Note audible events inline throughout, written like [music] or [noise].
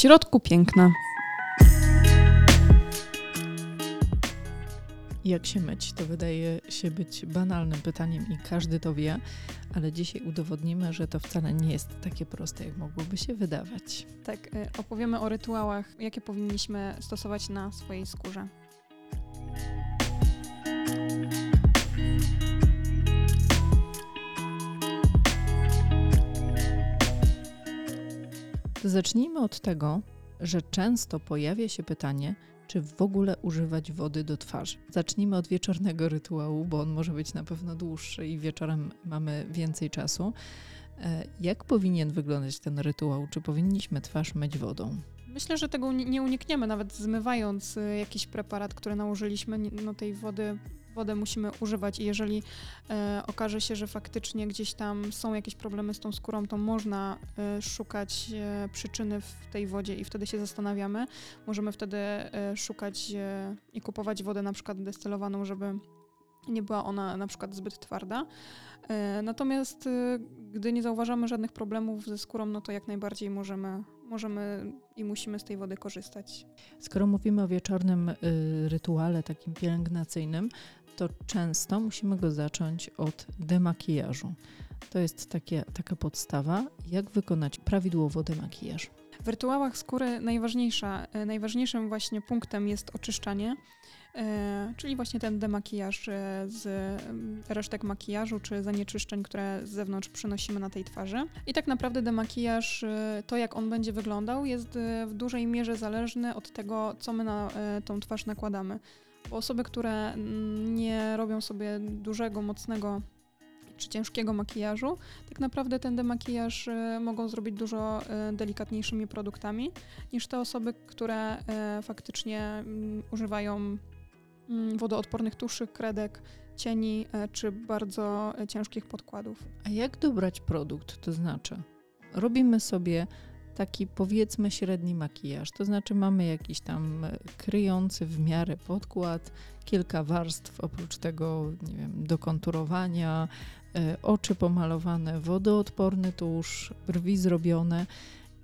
środku piękna. Jak się myć? To wydaje się być banalnym pytaniem i każdy to wie, ale dzisiaj udowodnimy, że to wcale nie jest takie proste, jak mogłoby się wydawać. Tak, y, opowiemy o rytuałach, jakie powinniśmy stosować na swojej skórze. Zacznijmy od tego, że często pojawia się pytanie, czy w ogóle używać wody do twarzy. Zacznijmy od wieczornego rytuału, bo on może być na pewno dłuższy i wieczorem mamy więcej czasu. E, jak powinien wyglądać ten rytuał? Czy powinniśmy twarz myć wodą? Myślę, że tego nie unikniemy, nawet zmywając y, jakiś preparat, który nałożyliśmy, no tej wody wodę musimy używać i jeżeli e, okaże się, że faktycznie gdzieś tam są jakieś problemy z tą skórą, to można e, szukać e, przyczyny w tej wodzie i wtedy się zastanawiamy. Możemy wtedy e, szukać e, i kupować wodę na przykład destylowaną, żeby nie była ona na przykład zbyt twarda. E, natomiast gdy nie zauważamy żadnych problemów ze skórą, no to jak najbardziej możemy, możemy i musimy z tej wody korzystać. Skoro mówimy o wieczornym y, rytuale takim pielęgnacyjnym, to często musimy go zacząć od demakijażu. To jest takie, taka podstawa, jak wykonać prawidłowo demakijaż. W rytuałach skóry najważniejsza, e, najważniejszym właśnie punktem jest oczyszczanie, e, czyli właśnie ten demakijaż e, z resztek makijażu czy zanieczyszczeń, które z zewnątrz przynosimy na tej twarzy. I tak naprawdę demakijaż, to jak on będzie wyglądał, jest w dużej mierze zależny od tego, co my na tą twarz nakładamy. Osoby, które nie robią sobie dużego, mocnego czy ciężkiego makijażu, tak naprawdę ten demakijaż y, mogą zrobić dużo y, delikatniejszymi produktami niż te osoby, które y, faktycznie mm, używają mm, wodoodpornych tuszy, kredek, cieni czy bardzo ciężkich podkładów. A jak dobrać produkt? To znaczy, robimy sobie taki powiedzmy średni makijaż. To znaczy mamy jakiś tam kryjący w miarę podkład, kilka warstw, oprócz tego, nie wiem, do konturowania, e, oczy pomalowane, wodoodporny tusz, brwi zrobione.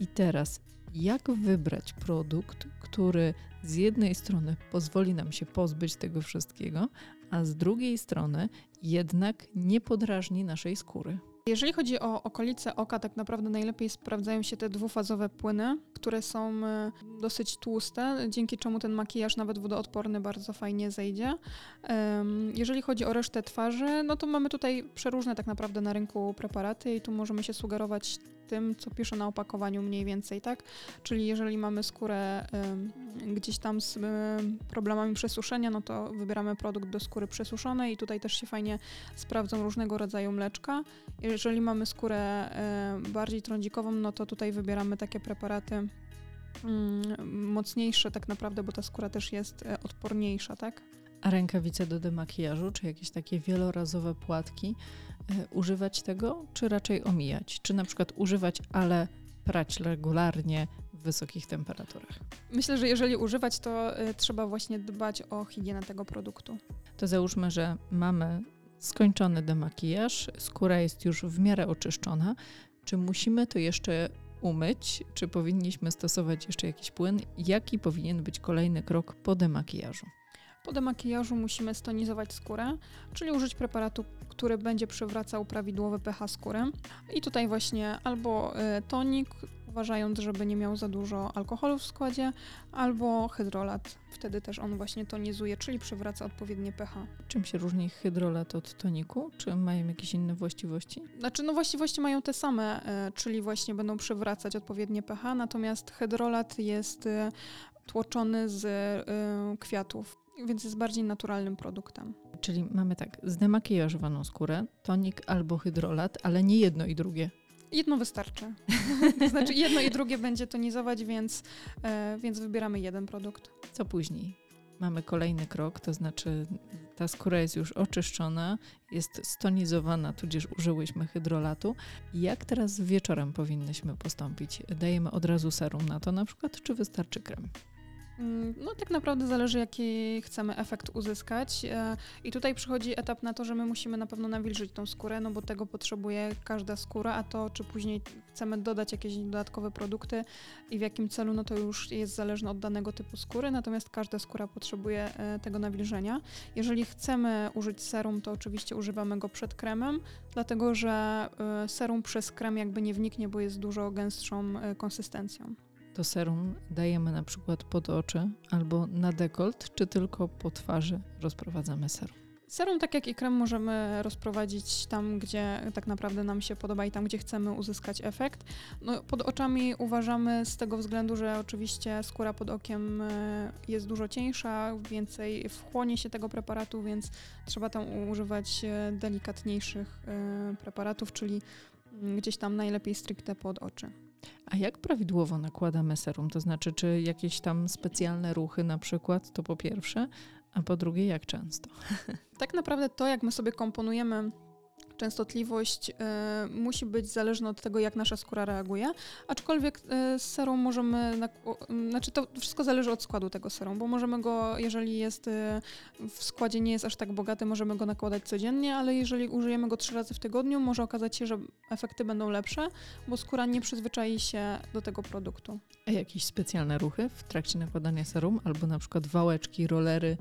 I teraz, jak wybrać produkt, który z jednej strony pozwoli nam się pozbyć tego wszystkiego, a z drugiej strony jednak nie podrażni naszej skóry? Jeżeli chodzi o okolice oka, tak naprawdę najlepiej sprawdzają się te dwufazowe płyny, które są e, dosyć tłuste, dzięki czemu ten makijaż, nawet wodoodporny, bardzo fajnie zejdzie. Jeżeli chodzi o resztę twarzy, no to mamy tutaj przeróżne tak naprawdę na rynku preparaty i tu możemy się sugerować tym, co pisze na opakowaniu mniej więcej, tak? Czyli jeżeli mamy skórę gdzieś tam z problemami przesuszenia, no to wybieramy produkt do skóry przesuszonej i tutaj też się fajnie sprawdzą różnego rodzaju mleczka. Jeżeli mamy skórę bardziej trądzikową, no to tutaj wybieramy takie preparaty mocniejsze tak naprawdę, bo ta skóra też jest e, odporniejsza, tak? A rękawice do demakijażu, czy jakieś takie wielorazowe płatki, e, używać tego, czy raczej omijać? Czy na przykład używać, ale prać regularnie w wysokich temperaturach? Myślę, że jeżeli używać, to y, trzeba właśnie dbać o higienę tego produktu. To załóżmy, że mamy skończony demakijaż, skóra jest już w miarę oczyszczona. Czy musimy to jeszcze umyć? Czy powinniśmy stosować jeszcze jakiś płyn? Jaki powinien być kolejny krok po demakijażu? Po demakijażu musimy stonizować skórę, czyli użyć preparatu, który będzie przywracał prawidłowy pH skóry. I tutaj właśnie albo y, tonik, uważając, żeby nie miał za dużo alkoholu w składzie, albo hydrolat. Wtedy też on właśnie tonizuje, czyli przywraca odpowiednie pH. Czym się różni hydrolat od toniku? Czy mają jakieś inne właściwości? Znaczy, no właściwości mają te same, y, czyli właśnie będą przywracać odpowiednie pH, natomiast hydrolat jest y, tłoczony z kwiatów więc jest bardziej naturalnym produktem. Czyli mamy tak, zdemakijażowaną skórę, tonik albo hydrolat, ale nie jedno i drugie. Jedno wystarczy. [laughs] to znaczy jedno i drugie będzie tonizować, więc, e, więc wybieramy jeden produkt. Co później? Mamy kolejny krok, to znaczy ta skóra jest już oczyszczona, jest stonizowana, tudzież użyłyśmy hydrolatu. Jak teraz wieczorem powinnyśmy postąpić? Dajemy od razu serum na to na przykład, czy wystarczy krem? Mm, no tak naprawdę zależy, jaki chcemy efekt uzyskać. E, I tutaj przychodzi etap na to, że my musimy na pewno nawilżyć tą skórę, no bo tego potrzebuje każda skóra, a to czy później chcemy dodać jakieś dodatkowe produkty i w jakim celu, no to już jest zależne od danego typu skóry, natomiast każda skóra potrzebuje e, tego nawilżenia. Jeżeli chcemy użyć serum, to oczywiście używamy go przed kremem, dlatego że e, serum przez krem jakby nie wniknie, bo jest dużo gęstszą konsystencją to serum dajemy na przykład pod oczy albo na dekolt, czy tylko po twarzy rozprowadzamy serum? Serum, tak jak i krem, możemy rozprowadzić tam, gdzie tak naprawdę nam się podoba i tam, gdzie chcemy uzyskać efekt. No, pod oczami uważamy z tego względu, że oczywiście skóra pod okiem e, jest dużo cieńsza, więcej wchłonie się tego preparatu, więc trzeba tam używać e, delikatniejszych e, preparatów, czyli mm, gdzieś tam najlepiej stricte pod oczy. A jak prawidłowo nakładamy serum? To znaczy, czy jakieś tam specjalne ruchy na przykład, to po pierwsze, a po drugie, jak często? Tak naprawdę to, jak my sobie komponujemy częstotliwość y, musi być zależna od tego, jak nasza skóra reaguje, aczkolwiek y, serum możemy, na, y, znaczy to wszystko zależy od składu tego serum, bo możemy go, jeżeli jest w składzie nie jest aż tak bogaty, możemy go nakładać codziennie, ale jeżeli użyjemy go trzy razy w tygodniu, może okazać się, że efekty będą lepsze, bo skóra nie przyzwyczai się do tego produktu. A jakieś specjalne ruchy w trakcie nakładania serum, albo na przykład wałeczki, rolery,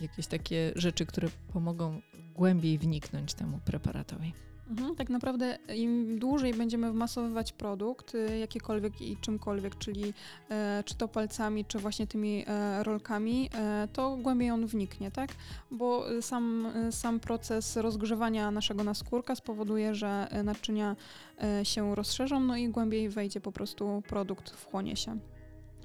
jakieś takie rzeczy, które pomogą głębiej wniknąć temu preparatowi. Mhm, tak naprawdę im dłużej będziemy wmasowywać produkt, y, jakikolwiek i czymkolwiek, czyli e, czy to palcami, czy właśnie tymi e, rolkami, e, to głębiej on wniknie, tak? Bo sam, sam proces rozgrzewania naszego naskórka spowoduje, że naczynia e, się rozszerzą, no i głębiej wejdzie po prostu produkt, wchłonie się.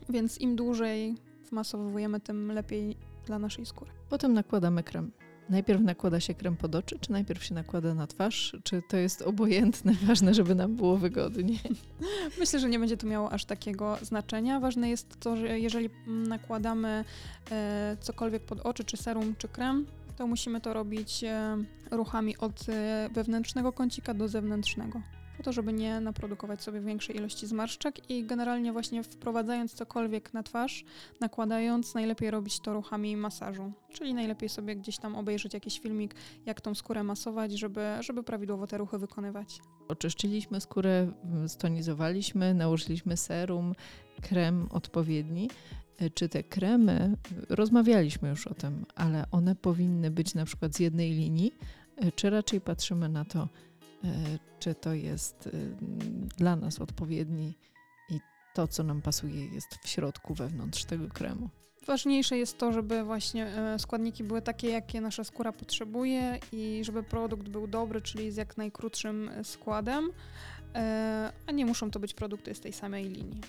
Więc im dłużej wmasowujemy, tym lepiej dla naszej skóry. Potem nakładamy krem. Najpierw nakłada się krem pod oczy, czy najpierw się nakłada na twarz? Czy to jest obojętne, [laughs] ważne, żeby nam było wygodnie? [laughs] Myślę, że nie będzie to miało aż takiego znaczenia. Ważne jest to, że jeżeli nakładamy e, cokolwiek pod oczy, czy serum, czy krem, to musimy to robić e, ruchami od e, wewnętrznego kącika do zewnętrznego to, żeby nie naprodukować sobie większej ilości zmarszczek i generalnie właśnie wprowadzając cokolwiek na twarz, nakładając, najlepiej robić to ruchami masażu. Czyli najlepiej sobie gdzieś tam obejrzeć jakiś filmik, jak tą skórę masować, żeby, żeby prawidłowo te ruchy wykonywać. Oczyszczyliśmy skórę, stonizowaliśmy, nałożyliśmy serum, krem odpowiedni. E, czy te kremy, rozmawialiśmy już o tym, ale one powinny być na przykład z jednej linii, e, czy raczej patrzymy na to, E, czy to jest y, dla nas odpowiedni i to, co nam pasuje, jest w środku, wewnątrz tego kremu. Ważniejsze jest to, żeby właśnie e, składniki były takie, jakie nasza skóra potrzebuje i żeby produkt był dobry, czyli z jak najkrótszym składem, e, a nie muszą to być produkty z tej samej linii.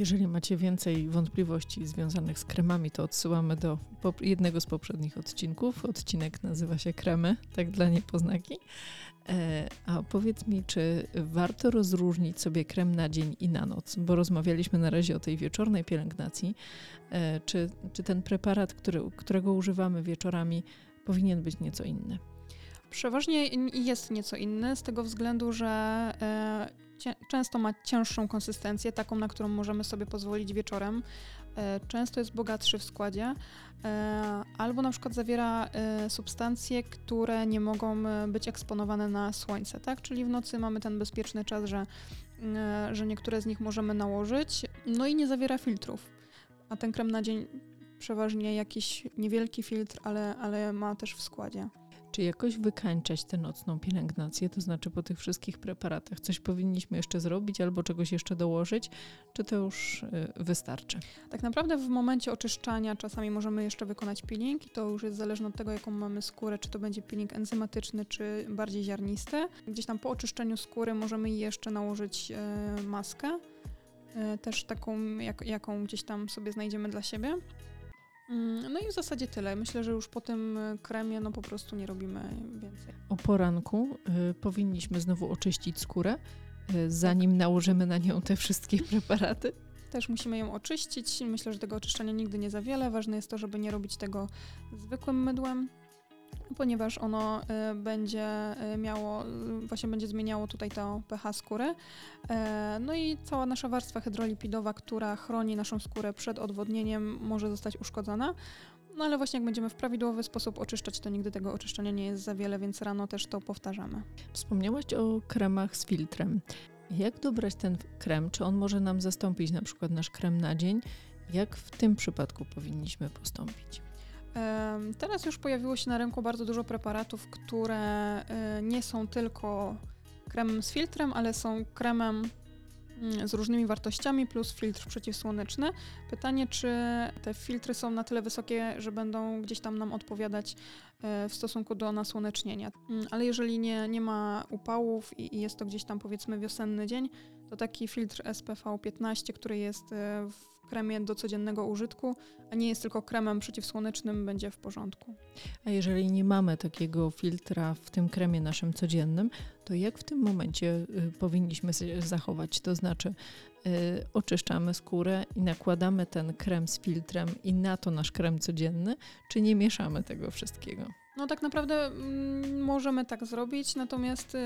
Jeżeli macie więcej wątpliwości związanych z kremami, to odsyłamy do jednego z poprzednich odcinków. Odcinek nazywa się Kremy, tak dla niepoznaki. E, a powiedz mi, czy warto rozróżnić sobie krem na dzień i na noc? Bo rozmawialiśmy na razie o tej wieczornej pielęgnacji. E, czy, czy ten preparat, który, którego używamy wieczorami, powinien być nieco inny? Przeważnie jest nieco inny, z tego względu, że e, często ma cięższą konsystencję, taką, na którą możemy sobie pozwolić wieczorem. E, często jest bogatszy w składzie, e, albo na przykład zawiera e, substancje, które nie mogą być eksponowane na słońce, tak? Czyli w nocy mamy ten bezpieczny czas, że, że niektóre z nich możemy nałożyć, no i nie zawiera filtrów. A ten krem na dzień przeważnie jakiś niewielki filtr, ale, ale ma też w składzie. Czy jakoś wykańczać tę nocną pielęgnację, to znaczy po tych wszystkich preparatach coś powinniśmy jeszcze zrobić albo czegoś jeszcze dołożyć, czy to już y, wystarczy? Tak naprawdę w momencie oczyszczania czasami możemy jeszcze wykonać peeling i to już jest zależne od tego, jaką mamy skórę, czy to będzie peeling enzymatyczny, czy bardziej ziarnisty. Gdzieś tam po oczyszczeniu skóry możemy jeszcze nałożyć e, maskę, e, też taką, jak, jaką gdzieś tam sobie znajdziemy dla siebie. Mm, no i w zasadzie tyle. Myślę, że już po tym e, kremie no po prostu nie robimy więcej. O poranku y, powinniśmy znowu oczyścić skórę, y, zanim tak. nałożymy na nią te wszystkie [laughs] preparaty. Też musimy ją oczyścić. Myślę, że tego oczyszczenia nigdy nie za wiele. Ważne jest to, żeby nie robić tego zwykłym mydłem, ponieważ ono y, będzie y, miało, y, właśnie będzie zmieniało tutaj to pH skóry. No i cała nasza warstwa hydrolipidowa, która chroni naszą skórę przed odwodnieniem, może zostać uszkodzona. No ale właśnie jak będziemy w prawidłowy sposób oczyszczać, to nigdy tego oczyszczenia nie jest za wiele, więc rano też to powtarzamy. Wspomniałaś o kremach z filtrem. Jak dobrać ten krem? Czy on może nam zastąpić na przykład nasz krem na dzień? Jak w tym przypadku powinniśmy postąpić? Teraz już pojawiło się na rynku bardzo dużo preparatów, które e, nie są tylko kremem z filtrem, ale są kremem mm, z różnymi wartościami plus filtr przeciwsłoneczny. Pytanie, czy te filtry są na tyle wysokie, że będą gdzieś tam nam odpowiadać e, w stosunku do nasłonecznienia. Mm, ale jeżeli nie, nie ma upałów i, jest to gdzieś tam powiedzmy wiosenny dzień, to taki filtr SPV 15, który jest e, kremie do codziennego użytku, a nie jest tylko kremem przeciwsłonecznym, będzie w porządku. A jeżeli nie mamy takiego filtra w tym kremie naszym codziennym, to jak w tym momencie y, powinniśmy się zachować? To znaczy, y, oczyszczamy skórę i nakładamy ten krem z filtrem i na to nasz krem codzienny, czy nie mieszamy tego wszystkiego? No tak naprawdę mm, możemy tak zrobić, natomiast y,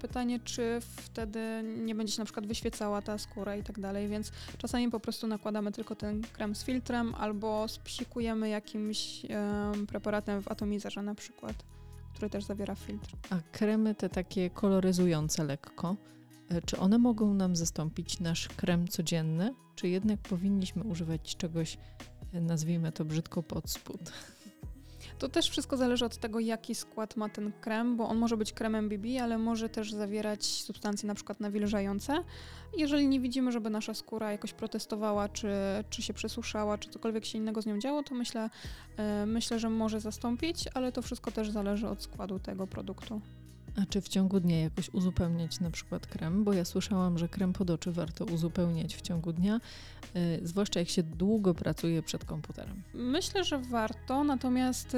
pytanie, czy wtedy nie będzie się na przykład wyświecała ta skóra i tak dalej, więc czasami po prostu nakładamy tylko ten krem z filtrem albo spsikujemy jakimś y, preparatem w atomizerze na przykład, który też zawiera filtr. A kremy te takie koloryzujące lekko, y, czy one mogą nam zastąpić nasz krem codzienny, czy jednak powinniśmy używać czegoś, nazwijmy to brzydko pod spód? To też wszystko zależy od tego, jaki skład ma ten krem, bo on może być kremem BB, ale może też zawierać substancje na przykład nawilżające. Jeżeli nie widzimy, żeby nasza skóra jakoś protestowała, czy, czy się przesuszała, czy cokolwiek się innego z nią działo, to myślę, yy, myślę, że może zastąpić, ale to wszystko też zależy od składu tego produktu. A czy w ciągu dnia jakoś uzupełniać na przykład krem? Bo ja słyszałam, że krem pod oczy warto uzupełniać w ciągu dnia, yy, zwłaszcza jak się długo pracuje przed komputerem. Myślę, że warto, natomiast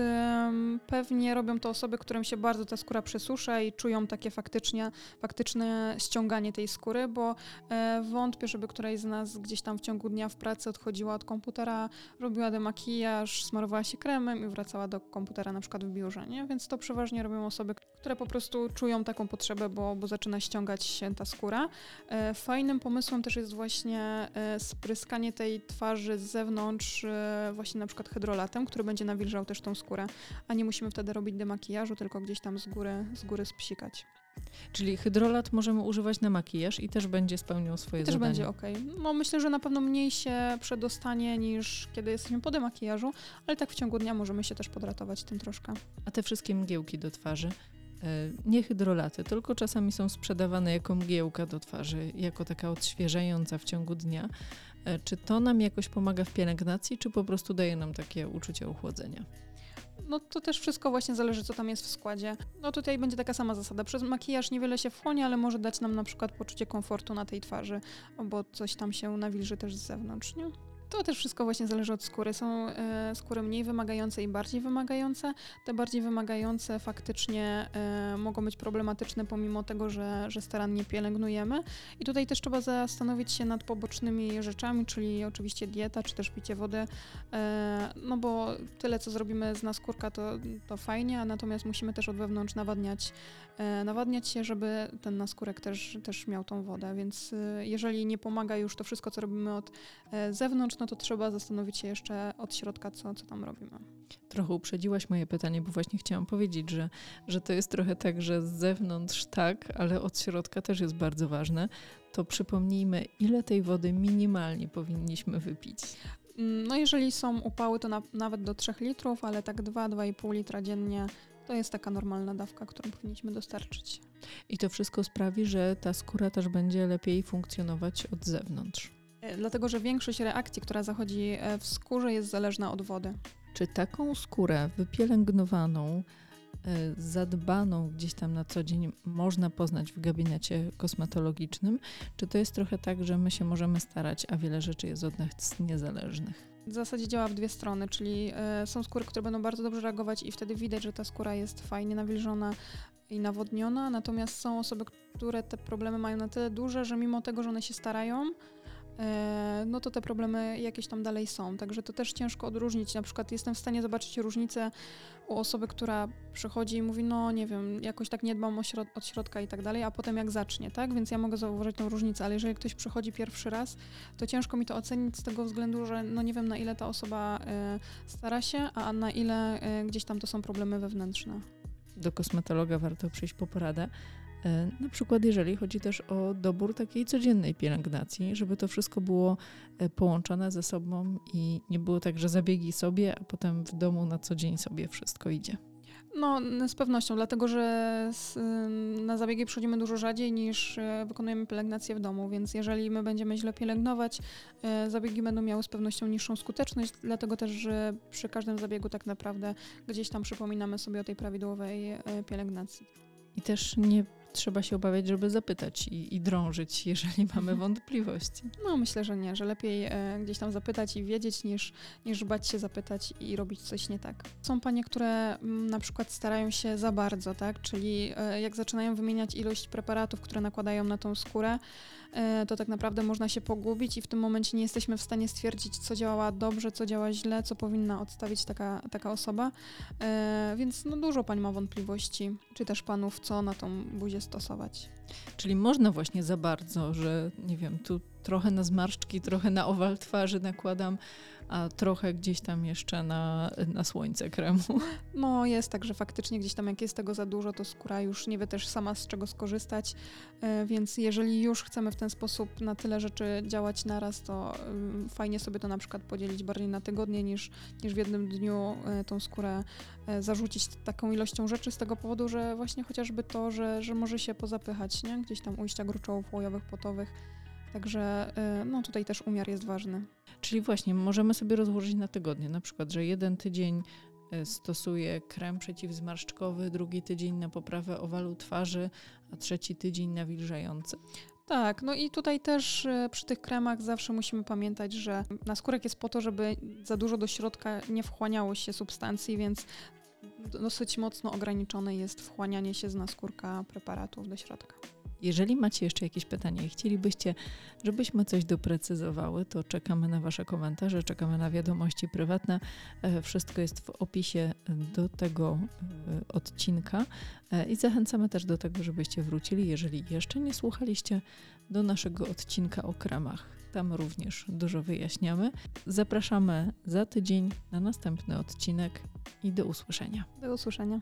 pewnie robią to osoby, którym się bardzo ta skóra przesusza i czują takie faktycznie, faktyczne ściąganie tej skóry, bo yy, wątpię, żeby któraś z nas gdzieś tam w ciągu dnia w pracy odchodziła od komputera, robiła demakijaż, smarowała się kremem i wracała do komputera na przykład w biurze, nie? Więc to przeważnie robią osoby, które po prostu czują taką potrzebę, bo, bo zaczyna ściągać się ta skóra. E, fajnym pomysłem też jest właśnie e, spryskanie tej twarzy z zewnątrz e, właśnie na przykład hydrolatem, który będzie nawilżał też tą skórę, a nie musimy wtedy robić demakijażu, tylko gdzieś tam z góry, z góry spsikać. Czyli hydrolat możemy używać na makijaż i też będzie spełniał swoje I też zadanie. będzie ok. No myślę, że na pewno mniej się przedostanie niż kiedy jesteśmy po demakijażu, ale tak w ciągu dnia możemy się też podratować tym troszkę. A te wszystkie mgiełki do twarzy, nie hydrolaty, tylko czasami są sprzedawane jako mgiełka do twarzy, jako taka odświeżająca w ciągu dnia. E, czy to nam jakoś pomaga w pielęgnacji, czy po prostu daje nam takie uczucie ochłodzenia? No to też wszystko właśnie zależy, co tam jest w składzie. No tutaj będzie taka sama zasada. Przez makijaż niewiele się wchłonie, ale może dać nam na przykład poczucie komfortu na tej twarzy, bo coś tam się nawilży też z zewnątrz, nie? To też wszystko właśnie zależy od skóry. Są e, skóry mniej wymagające i bardziej wymagające. Te bardziej wymagające faktycznie e, mogą być problematyczne pomimo tego, że, że starannie pielęgnujemy. I tutaj też trzeba zastanowić się nad pobocznymi rzeczami, czyli oczywiście dieta, czy też picie wody. E, no bo tyle, co zrobimy z naskórka, to, to fajnie, a natomiast musimy też od wewnątrz nawadniać, nawadniać się, żeby ten naskórek też, też miał tą wodę. Więc e, jeżeli nie pomaga już to wszystko, co robimy od e, zewnątrz, no to trzeba zastanowić się jeszcze od środka, co, co tam robimy. Trochę uprzedziłaś moje pytanie, bo właśnie chciałam powiedzieć, że, że to jest trochę tak, że z zewnątrz tak, ale od środka też jest bardzo ważne. To przypomnijmy, ile tej wody minimalnie powinniśmy wypić. Mm, no jeżeli są upały, to na, nawet do 3 litrów, ale tak 2-2,5 litra dziennie to jest taka normalna dawka, którą powinniśmy dostarczyć. I to wszystko sprawi, że ta skóra też będzie lepiej funkcjonować od zewnątrz. E, dlatego, że większość reakcji, która zachodzi e, w skórze, jest zależna od wody. Czy taką skórę wypielęgnowaną, e, zadbaną gdzieś tam na co dzień można poznać w gabinecie kosmetologicznym? Czy to jest trochę tak, że my się możemy starać, a wiele rzeczy jest od nas niezależnych? W zasadzie działa w dwie strony, czyli są skóry, które będą bardzo dobrze reagować i wtedy widać, że ta skóra jest fajnie nawilżona i nawodniona, natomiast są osoby, które te problemy mają na tyle duże, że mimo tego, że one się starają, e, no to te problemy jakieś tam dalej są. Także to też ciężko odróżnić. Na przykład jestem w stanie zobaczyć różnicę u osoby, która przychodzi i mówi, no nie wiem, jakoś tak nie dbam o środ- od środka i tak dalej, a potem jak zacznie, tak? Więc ja mogę zauważyć tą różnicę, ale jeżeli ktoś przychodzi pierwszy raz, to ciężko mi to ocenić z tego względu, że no nie wiem na ile ta osoba e, stara się, a na ile e, gdzieś tam to są problemy wewnętrzne. Do kosmetologa warto przyjść po poradę. E, Na przykład, jeżeli chodzi też o dobór takiej codziennej pielęgnacji, żeby to wszystko było e, połączone ze sobą i nie było tak, że zabiegi sobie, a potem w domu na co dzień sobie wszystko idzie. No, z pewnością, dlatego że z, na zabiegi przychodzimy dużo rzadziej niż e, wykonujemy pielęgnację w domu, więc jeżeli my będziemy źle pielęgnować, zabiegi będą miały z pewnością niższą skuteczność, dlatego też, że przy każdym zabiegu tak naprawdę gdzieś tam przypominamy sobie o tej prawidłowej pielęgnacji. I też nie trzeba się obawiać, żeby zapytać i, i drążyć, jeżeli mamy wątpliwości. No, myślę, że nie, że lepiej e, gdzieś tam zapytać i wiedzieć, niż, niż bać się zapytać i robić coś nie tak. Są panie, które mm, na przykład starają się za bardzo, tak? Czyli e, jak zaczynają wymieniać ilość preparatów, które nakładają na tą skórę, e, to tak naprawdę można się pogubić i w tym momencie nie jesteśmy w stanie stwierdzić, co działa dobrze, co działa źle, co powinna odstawić taka, taka osoba. E, więc no, dużo pań ma wątpliwości, czy też panów, co na tą buzię stosować. Czyli można właśnie za bardzo, że nie wiem, tu trochę na zmarszczki, trochę na owal twarzy nakładam, a trochę gdzieś tam jeszcze na, na słońce kremu. No jest tak, że faktycznie gdzieś tam jak jest tego za dużo, to skóra już nie wie też sama z czego skorzystać, e, więc jeżeli już chcemy w ten sposób na tyle rzeczy działać naraz, to ym, fajnie sobie to na przykład podzielić bardziej na tygodnie niż, niż w jednym dniu e, tą skórę e, zarzucić taką ilością rzeczy z tego powodu, że właśnie chociażby to, że, że może się pozapychać, nie? Gdzieś tam ujścia gruczołów, łojowych, potowych. Także e, no tutaj też umiar jest ważny. Czyli właśnie możemy sobie rozłożyć na tygodnie, na przykład, że jeden tydzień e, stosuję krem przeciwzmarszczkowy, drugi tydzień na poprawę owalu twarzy, a trzeci tydzień nawilżający. Tak, no i tutaj też e, przy tych kremach zawsze musimy pamiętać, że naskórek jest po to, żeby za dużo do środka nie wchłaniało się substancji, więc dosyć mocno ograniczone jest wchłanianie się z naskórka preparatów do środka. Jeżeli macie jeszcze jakieś pytania i chcielibyście, żebyśmy coś doprecyzowały, to czekamy na Wasze komentarze, czekamy na wiadomości prywatne. E, Wszystko jest w opisie do tego e, odcinka E, i zachęcamy też do tego, żebyście wrócili, jeżeli jeszcze nie słuchaliście, do naszego odcinka o kremach. Tam również dużo wyjaśniamy. Zapraszamy za tydzień na następny odcinek i do usłyszenia. Do usłyszenia.